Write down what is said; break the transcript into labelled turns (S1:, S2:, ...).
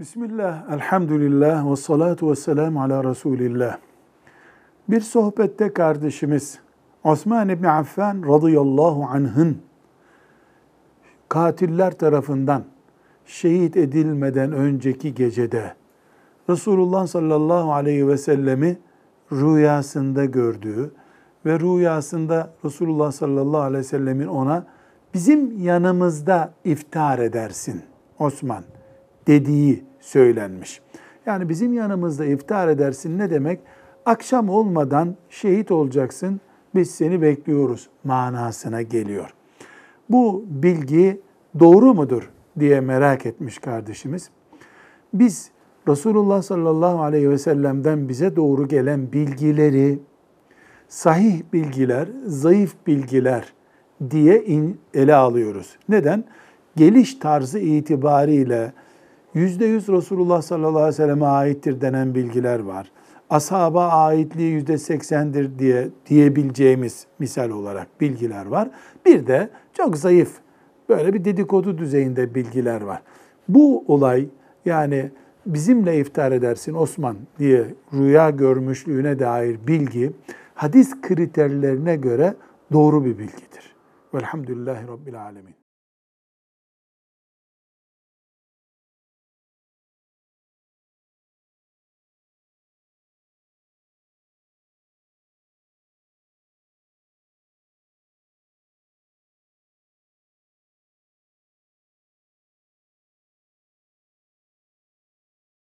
S1: Bismillah, elhamdülillah ve salatu ve selamu ala Resulillah. Bir sohbette kardeşimiz Osman İbni Affan radıyallahu anh'ın katiller tarafından şehit edilmeden önceki gecede Resulullah sallallahu aleyhi ve sellemi rüyasında gördüğü ve rüyasında Resulullah sallallahu aleyhi ve sellemin ona bizim yanımızda iftar edersin Osman dediği söylenmiş. Yani bizim yanımızda iftar edersin ne demek? Akşam olmadan şehit olacaksın, biz seni bekliyoruz manasına geliyor. Bu bilgi doğru mudur diye merak etmiş kardeşimiz. Biz Resulullah sallallahu aleyhi ve sellem'den bize doğru gelen bilgileri sahih bilgiler, zayıf bilgiler diye ele alıyoruz. Neden? Geliş tarzı itibariyle yüzde yüz Resulullah sallallahu aleyhi ve selleme aittir denen bilgiler var. Ashaba aitliği yüzde seksendir diye diyebileceğimiz misal olarak bilgiler var. Bir de çok zayıf böyle bir dedikodu düzeyinde bilgiler var. Bu olay yani bizimle iftar edersin Osman diye rüya görmüşlüğüne dair bilgi hadis kriterlerine göre doğru bir bilgidir. Velhamdülillahi Rabbil Alemin.